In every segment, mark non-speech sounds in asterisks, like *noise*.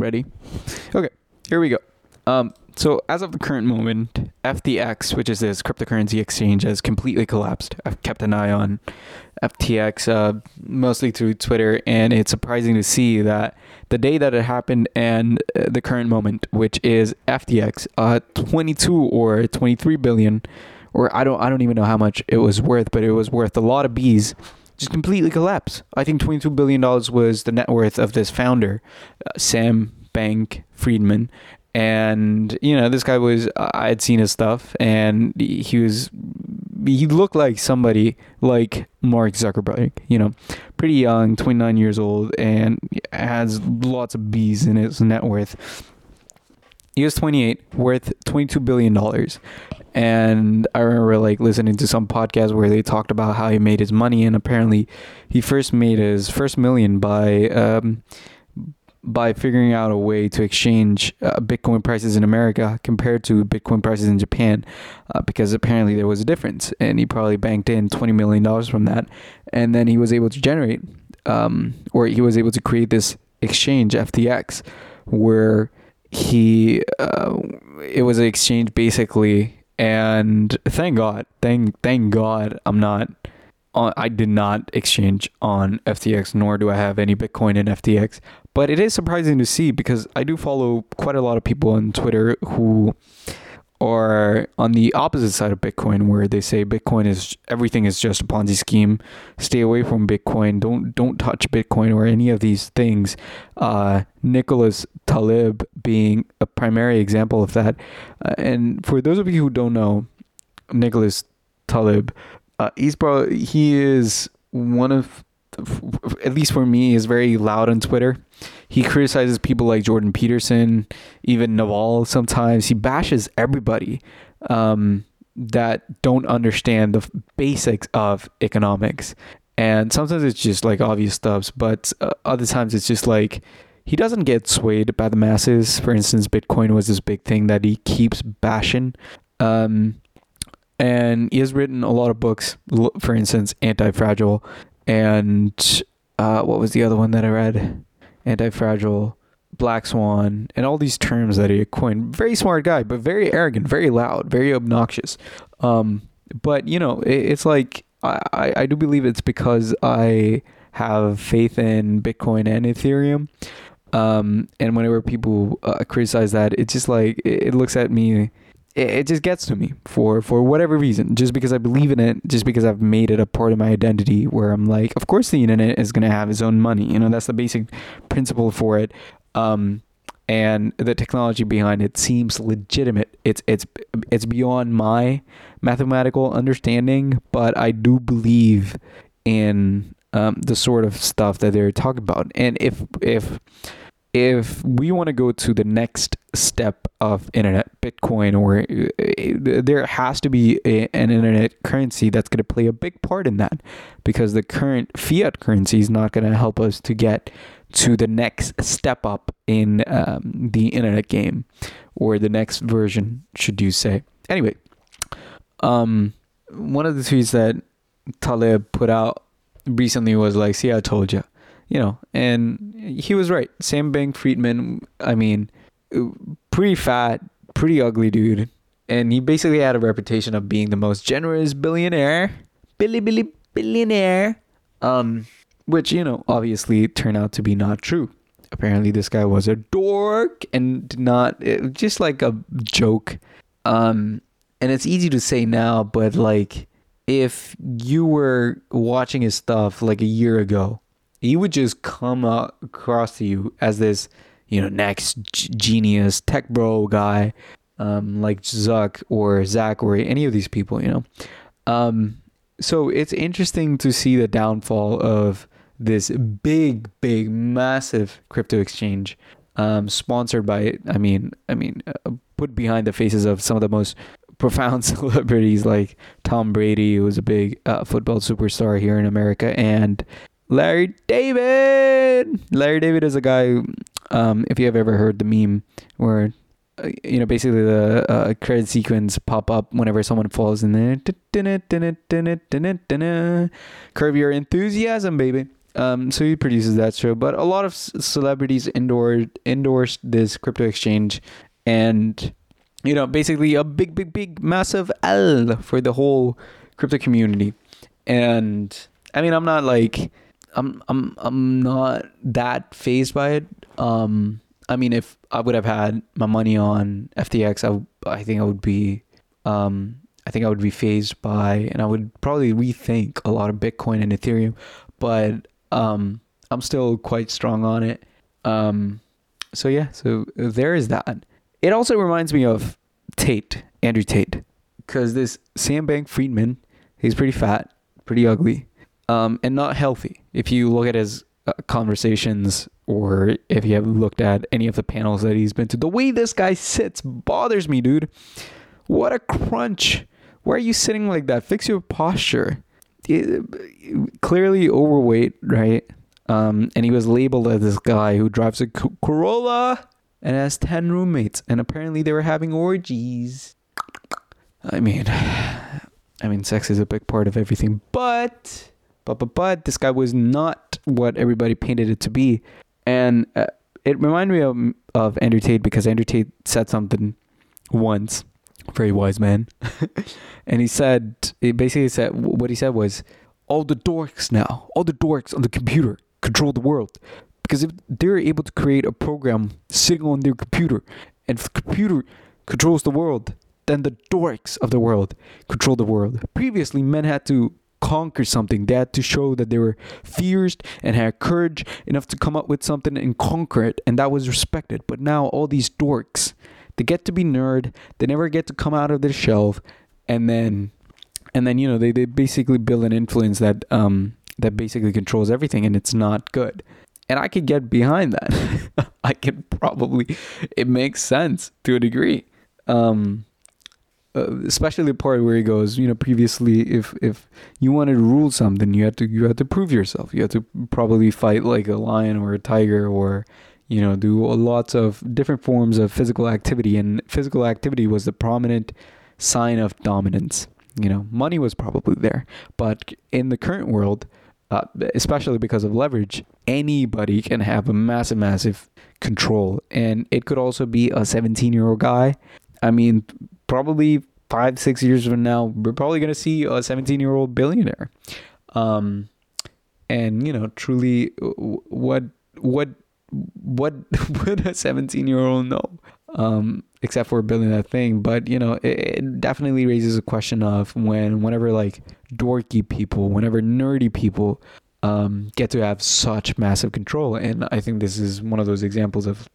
Ready? Okay, here we go. Um, so as of the current moment, FTX, which is this cryptocurrency exchange, has completely collapsed. I've kept an eye on FTX uh, mostly through Twitter, and it's surprising to see that the day that it happened and uh, the current moment, which is FTX, uh, 22 or 23 billion, or I don't I don't even know how much it was worth, but it was worth a lot of bees. Just completely collapsed. I think 22 billion dollars was the net worth of this founder, uh, Sam Bank Friedman, and you know this guy was i had seen his stuff and he was he looked like somebody like mark zuckerberg you know pretty young 29 years old and has lots of bees in his net worth he was 28 worth 22 billion dollars. And i remember like listening to some podcast where they talked about how he made his money and apparently he first made his first million by um, by figuring out a way to exchange uh, Bitcoin prices in America compared to Bitcoin prices in Japan, uh, because apparently there was a difference, and he probably banked in twenty million dollars from that, and then he was able to generate, um, or he was able to create this exchange FTX, where he uh, it was an exchange basically, and thank God, thank thank God, I'm not on I did not exchange on FTX, nor do I have any Bitcoin in FTX. But it is surprising to see because I do follow quite a lot of people on Twitter who are on the opposite side of Bitcoin, where they say Bitcoin is everything is just a Ponzi scheme. Stay away from Bitcoin. Don't don't touch Bitcoin or any of these things. Uh, Nicholas Taleb being a primary example of that. Uh, and for those of you who don't know, Nicholas Taleb uh, he's. He is one of, at least for me, is very loud on Twitter. He criticizes people like Jordan Peterson, even Naval. Sometimes he bashes everybody um, that don't understand the basics of economics. And sometimes it's just like obvious stuffs, but uh, other times it's just like he doesn't get swayed by the masses. For instance, Bitcoin was this big thing that he keeps bashing. Um, and he has written a lot of books. For instance, Anti Fragile, and uh, what was the other one that I read? Anti Fragile, Black Swan, and all these terms that he coined. Very smart guy, but very arrogant, very loud, very obnoxious. Um, but you know, it, it's like I, I do believe it's because I have faith in Bitcoin and Ethereum. Um, and whenever people uh, criticize that, it's just like it, it looks at me it, it just gets to me for for whatever reason just because i believe in it just because i've made it a part of my identity where i'm like of course the internet is going to have its own money you know that's the basic principle for it. Um and the technology behind it seems legitimate. It's it's it's beyond my mathematical understanding but i do believe in um, the sort of stuff that they're talking about. And if if if we want to go to the next step of internet bitcoin or uh, there has to be a, an internet currency that's going to play a big part in that because the current fiat currency is not going to help us to get to the next step up in um, the internet game or the next version should you say. Anyway um one of the tweets that taleb put out recently was like see i told you you know, and he was right. Sam Bank Friedman, I mean, pretty fat, pretty ugly dude. And he basically had a reputation of being the most generous billionaire. Billy Billy billionaire. Um, which, you know, obviously turned out to be not true. Apparently this guy was a dork and did not it, just like a joke. Um, and it's easy to say now, but like if you were watching his stuff like a year ago he would just come across to you as this, you know, next g- genius tech bro guy, um, like Zuck or Zach or any of these people, you know. Um, so it's interesting to see the downfall of this big, big, massive crypto exchange, um, sponsored by, I mean, I mean, uh, put behind the faces of some of the most profound *laughs* celebrities like Tom Brady, who was a big uh, football superstar here in America, and Larry David. Larry David is a guy. Um, if you have ever heard the meme where uh, you know basically the uh, credit sequence pop up whenever someone falls in there. Curb your enthusiasm, baby. Um, so he produces that show, but a lot of celebrities endorsed endorsed this crypto exchange, and you know, basically a big, big, big, massive L for the whole crypto community. And I mean, I'm not like, I'm, I'm, I'm not that fazed by it. Um, I mean, if I would have had my money on FTX, I, think I would be, um, I think I would be fazed by, and I would probably rethink a lot of Bitcoin and Ethereum, but um, I'm still quite strong on it. Um, so yeah, so there is that. It also reminds me of Tate, Andrew Tate, because this Sam Bank Friedman, he's pretty fat, pretty ugly, um, and not healthy. If you look at his uh, conversations or if you have looked at any of the panels that he's been to, the way this guy sits bothers me, dude. What a crunch. Why are you sitting like that? Fix your posture. It- clearly overweight, right? Um, and he was labeled as this guy who drives a Corolla and has 10 roommates. And apparently they were having orgies. I mean, *sighs* I mean, sex is a big part of everything, but, but, but, but, this guy was not what everybody painted it to be. And uh, it reminded me of, of Andrew Tate because Andrew Tate said something once, very wise man. *laughs* and he said, he basically said, what he said was, all the dorks now, all the dorks on the computer control the world. Because if they're able to create a program sitting on their computer, and if the computer controls the world, then the dorks of the world control the world. Previously, men had to conquer something. They had to show that they were fierce and had courage enough to come up with something and conquer it, and that was respected. But now, all these dorks, they get to be nerd. They never get to come out of their shelf, and then, and then you know they, they basically build an influence that um that basically controls everything, and it's not good. And I could get behind that. *laughs* I could probably. It makes sense to a degree. Um, uh, especially the part where he goes, you know, previously, if if you wanted to rule something, you had to you had to prove yourself. You had to probably fight like a lion or a tiger, or you know, do lots of different forms of physical activity. And physical activity was the prominent sign of dominance. You know, money was probably there, but in the current world, uh, especially because of leverage, anybody can have a massive, massive control, and it could also be a 17 year old guy. I mean, probably five, six years from now, we're probably going to see a 17 year old billionaire. Um, and you know, truly, what, what, what *laughs* would a 17 year old know? Um, except for building that thing. But you know, it, it definitely raises a question of when, whenever like dorky people, whenever nerdy people, um, get to have such massive control. And I think this is one of those examples of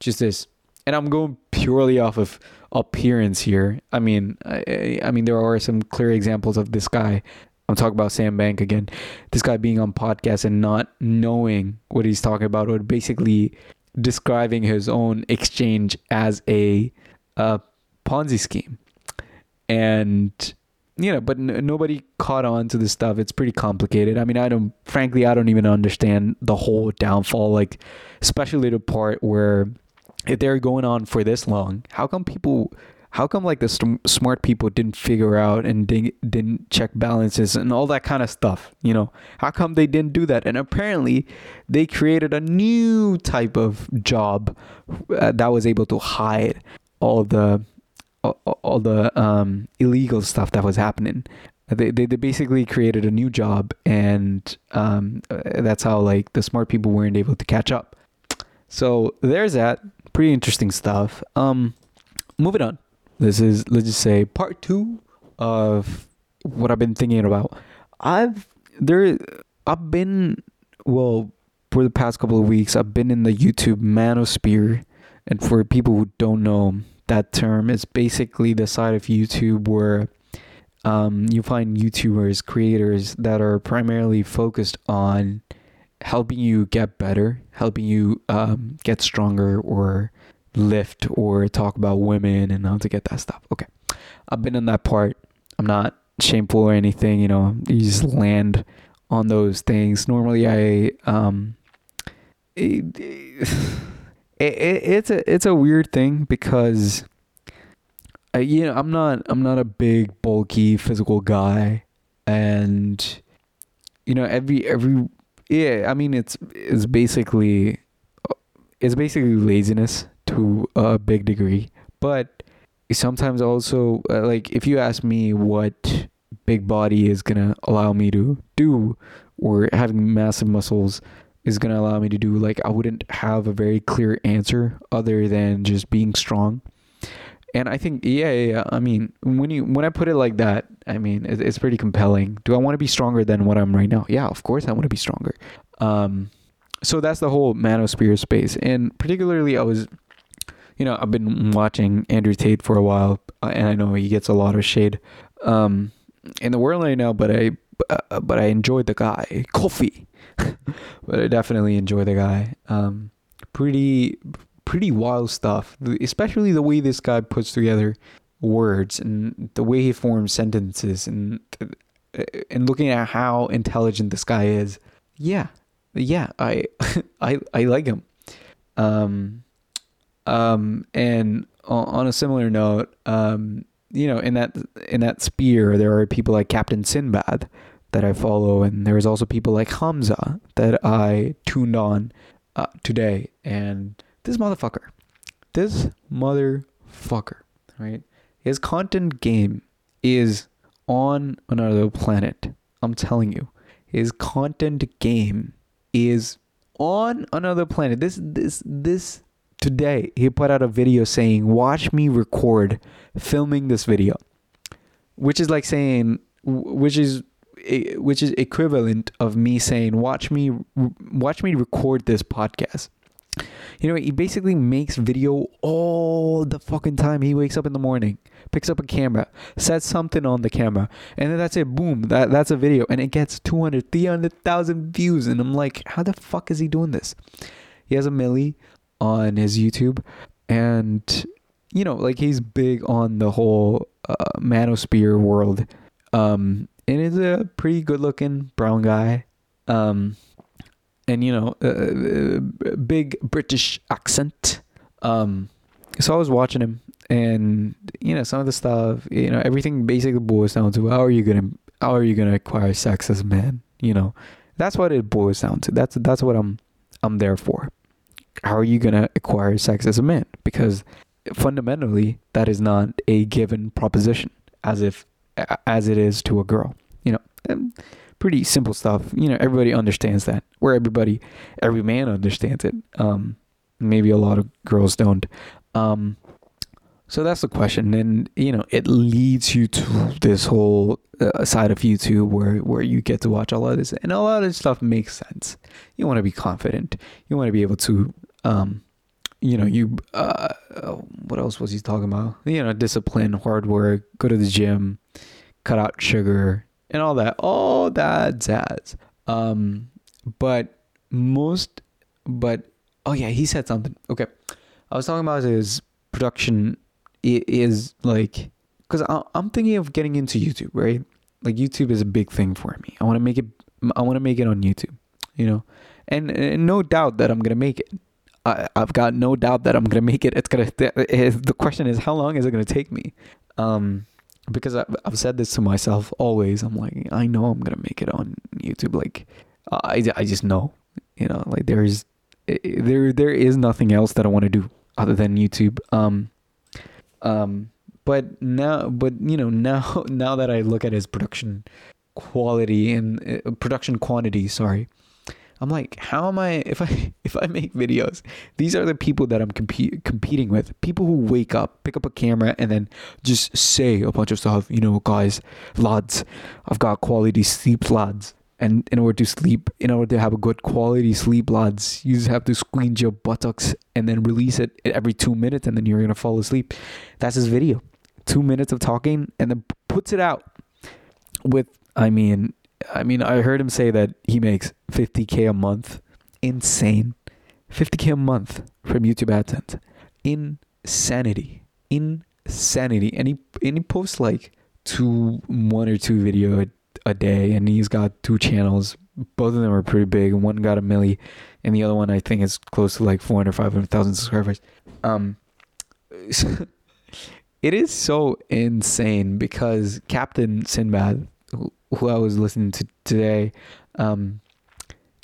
just this. And I'm going purely off of appearance here. I mean, I, I mean, there are some clear examples of this guy. I'm talking about Sam Bank again. This guy being on podcast and not knowing what he's talking about, or basically describing his own exchange as a, a Ponzi scheme. And you know, but n- nobody caught on to this stuff. It's pretty complicated. I mean, I don't, frankly, I don't even understand the whole downfall. Like, especially the part where if they're going on for this long, how come people, how come like the st- smart people didn't figure out and didn't, didn't check balances and all that kind of stuff? You know, how come they didn't do that? And apparently, they created a new type of job uh, that was able to hide all the all, all the um, illegal stuff that was happening. They, they they basically created a new job, and um, uh, that's how like the smart people weren't able to catch up. So there's that pretty interesting stuff. Um, moving on. This is let's just say part two of what I've been thinking about. I've there I've been well for the past couple of weeks. I've been in the YouTube manosphere, and for people who don't know that term it's basically the side of YouTube where um, you find YouTubers, creators that are primarily focused on helping you get better, helping you um, get stronger, or lift, or talk about women and how to get that stuff. Okay, I've been in that part. I'm not shameful or anything. You know, you just land on those things. Normally, I um, it, *sighs* it, it, it's a it's a weird thing because uh, you know I'm not I'm not a big bulky physical guy and you know every every yeah, I mean it's it's basically it's basically laziness to a big degree, but sometimes also uh, like if you ask me what big body is going to allow me to do or having massive muscles is going to allow me to do like I wouldn't have a very clear answer other than just being strong. And I think yeah, yeah, yeah. I mean, when you when I put it like that, I mean, it, it's pretty compelling. Do I want to be stronger than what I'm right now? Yeah, of course I want to be stronger. Um so that's the whole manosphere space. And particularly I was you know, I've been watching Andrew Tate for a while uh, and I know he gets a lot of shade um in the world right now, but I uh, but I enjoyed the guy, Kofi. *laughs* but I definitely enjoy the guy. Um, pretty pretty wild stuff, especially the way this guy puts together words and the way he forms sentences and uh, and looking at how intelligent this guy is. Yeah, yeah, I *laughs* I I like him. Um, um, and on a similar note, um, you know, in that in that spear, there are people like Captain Sinbad that I follow, and there's also people like Hamza that I tuned on uh, today. And this motherfucker, this motherfucker, right? His content game is on another planet. I'm telling you, his content game is on another planet. This this this today he put out a video saying, "Watch me record filming this video," which is like saying, which is eh, which is equivalent of me saying, "Watch me, watch me record this podcast." You know, he basically makes video all the fucking time. He wakes up in the morning, picks up a camera, sets something on the camera, and then that's it. Boom, that that's a video, and it gets 200, 300,000 views. And I'm like, how the fuck is he doing this? He has a milli on his YouTube, and you know, like he's big on the whole uh, manosphere world. Um, and is a pretty good looking brown guy. Um, and you know, uh, big British accent. Um, so I was watching him, and you know, some of the stuff, you know, everything basically boils down to how are you gonna, how are you gonna acquire sex as a man? You know, that's what it boils down to. That's that's what I'm, I'm there for. How are you gonna acquire sex as a man? Because fundamentally, that is not a given proposition, as if as it is to a girl. You know, um, pretty simple stuff. You know, everybody understands that. Where everybody, every man understands it. Um, maybe a lot of girls don't. Um, so that's the question, and you know, it leads you to this whole uh, side of YouTube where where you get to watch a lot of this, and a lot of this stuff makes sense. You want to be confident. You want to be able to um, you know, you uh, what else was he talking about? You know, discipline, hard work, go to the gym, cut out sugar, and all that, all that jazz. Um, but most, but oh yeah, he said something. Okay, I was talking about his production is like, because I'm thinking of getting into YouTube, right? Like YouTube is a big thing for me. I want to make it. I want to make it on YouTube, you know, and, and no doubt that I'm gonna make it. I, I've got no doubt that I'm gonna make it. It's gonna. *laughs* The question is, how long is it gonna take me? Um, because I've, I've said this to myself always. I'm like, I know I'm gonna make it on YouTube. Like, I, I just know, you know, like there's there there is nothing else that I want to do other than YouTube. Um, um, but now, but you know, *laughs* now now that I look at his production quality and uh, production quantity, sorry, I'm like, how am I if I *laughs* if I make videos? These are the people that I'm compete, competing with. People who wake up, pick up a camera, and then just say a bunch of stuff. You know, guys, lads, I've got quality sleep, lads. And in order to sleep, in order to have a good quality sleep, lads, you just have to squeeze your buttocks and then release it every two minutes, and then you're gonna fall asleep. That's his video. Two minutes of talking, and then puts it out with I mean, I mean, I heard him say that he makes 50k a month. Insane. 50k a month from YouTube AdSense. Insanity. Insanity. And he and he posts like two one or two video a, a day and he's got two channels. Both of them are pretty big. And one got a milli and the other one I think is close to like 400 500,000 subscribers. Um *laughs* it is so insane because Captain Sinbad who I was listening to today, um,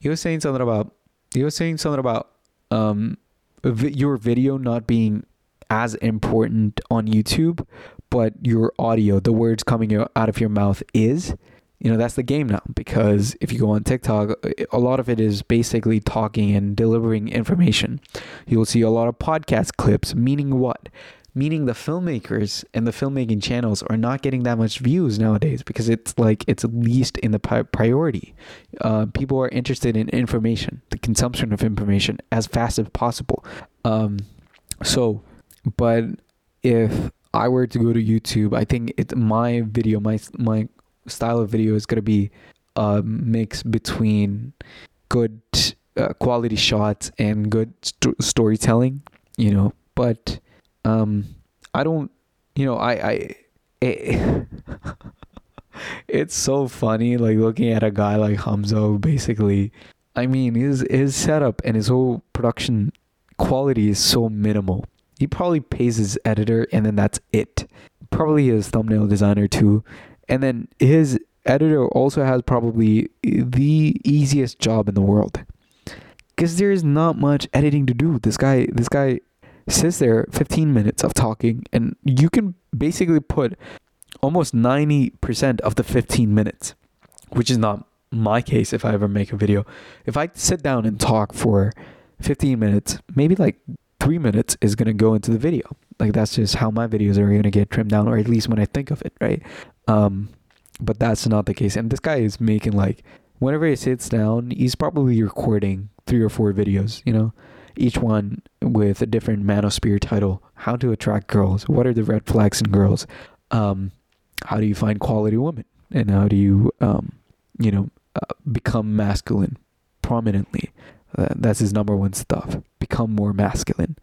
he was saying something about he was saying something about um your video not being as important on YouTube, but your audio, the words coming out of your mouth is. You know, that's the game now because if you go on TikTok, a lot of it is basically talking and delivering information. You'll see a lot of podcast clips, meaning what? Meaning the filmmakers and the filmmaking channels are not getting that much views nowadays because it's like it's least in the pri- priority. Uh, people are interested in information, the consumption of information as fast as possible. Um, so, but if I were to go to YouTube, I think it's my video, my my style of video is gonna be a mix between good uh, quality shots and good st- storytelling. You know, but um, I don't. You know, I I. It, *laughs* it's so funny, like looking at a guy like Hamza. Basically, I mean, his his setup and his whole production quality is so minimal. He probably pays his editor, and then that's it. Probably his thumbnail designer too, and then his editor also has probably the easiest job in the world because there's not much editing to do. This guy, this guy sits there 15 minutes of talking, and you can basically put almost 90% of the 15 minutes, which is not my case if I ever make a video. If I sit down and talk for 15 minutes, maybe like three minutes is going to go into the video. Like that's just how my videos are going to get trimmed down, or at least when I think of it, right? Um, but that's not the case. And this guy is making like, whenever he sits down, he's probably recording three or four videos, you know, each one with a different manosphere title. How to attract girls. What are the red flags in girls? Um, how do you find quality women? And how do you, um, you know, uh, become masculine prominently? Uh, that's his number one stuff. Become more masculine.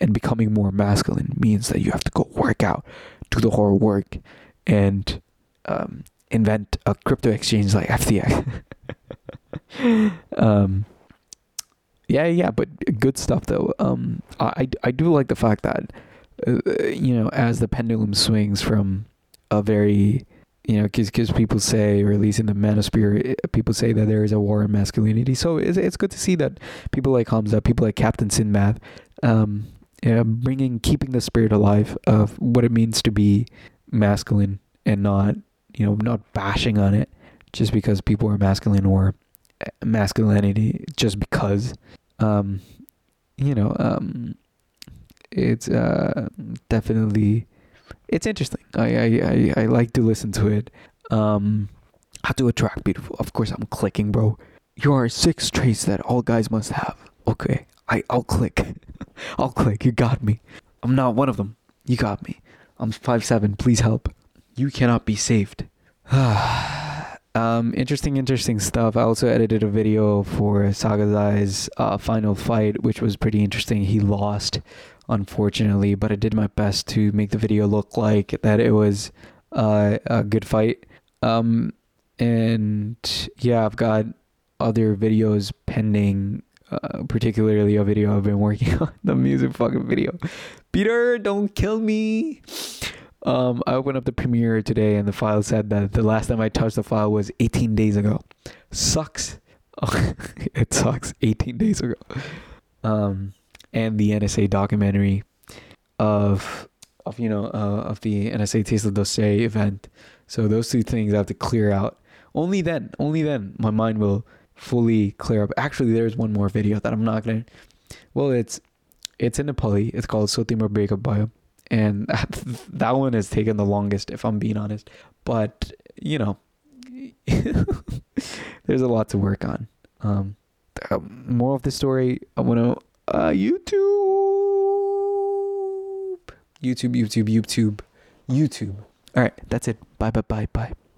And becoming more masculine means that you have to go work out, do the hard work, and um, invent a crypto exchange like FTX. *laughs* um, yeah, yeah, but good stuff though. Um, I I do like the fact that uh, you know as the pendulum swings from a very you know because because people say or at least in the manosphere people say that there is a war in masculinity. So it's it's good to see that people like Hamza, people like Captain Sinbad, um, bringing keeping the spirit alive of what it means to be masculine and not you know not bashing on it just because people are masculine or masculinity just because um you know um it's uh definitely it's interesting. I, I i i like to listen to it. Um how to attract beautiful. Of course i'm clicking bro. Here are six traits that all guys must have. Okay i i'll click. *laughs* I'll click. You got me. I'm not one of them. You got me. I'm five seven. Please help. You cannot be saved *sighs* um, interesting, interesting stuff. I also edited a video for Sagazai's uh, final fight, which was pretty interesting. He lost, unfortunately, but I did my best to make the video look like that it was uh, a good fight. Um, and yeah, I've got other videos pending, uh, particularly a video I've been working *laughs* on, the music fucking video. Peter, don't kill me. Um, I opened up the Premiere today, and the file said that the last time I touched the file was 18 days ago. Sucks. *laughs* it sucks. 18 days ago. Um, and the NSA documentary of of you know uh, of the NSA Tesla Dossier event. So those two things I have to clear out. Only then, only then, my mind will fully clear up. Actually, there's one more video that I'm not gonna. Well, it's it's in Nepali. It's called Sotimar Breakup Bio and *laughs* that one has taken the longest if i'm being honest. But you know *laughs* there's a lot to work on. Um more of the story i want to uh youtube youtube youtube youtube. Youtube. All right that's it. Bye bye bye bye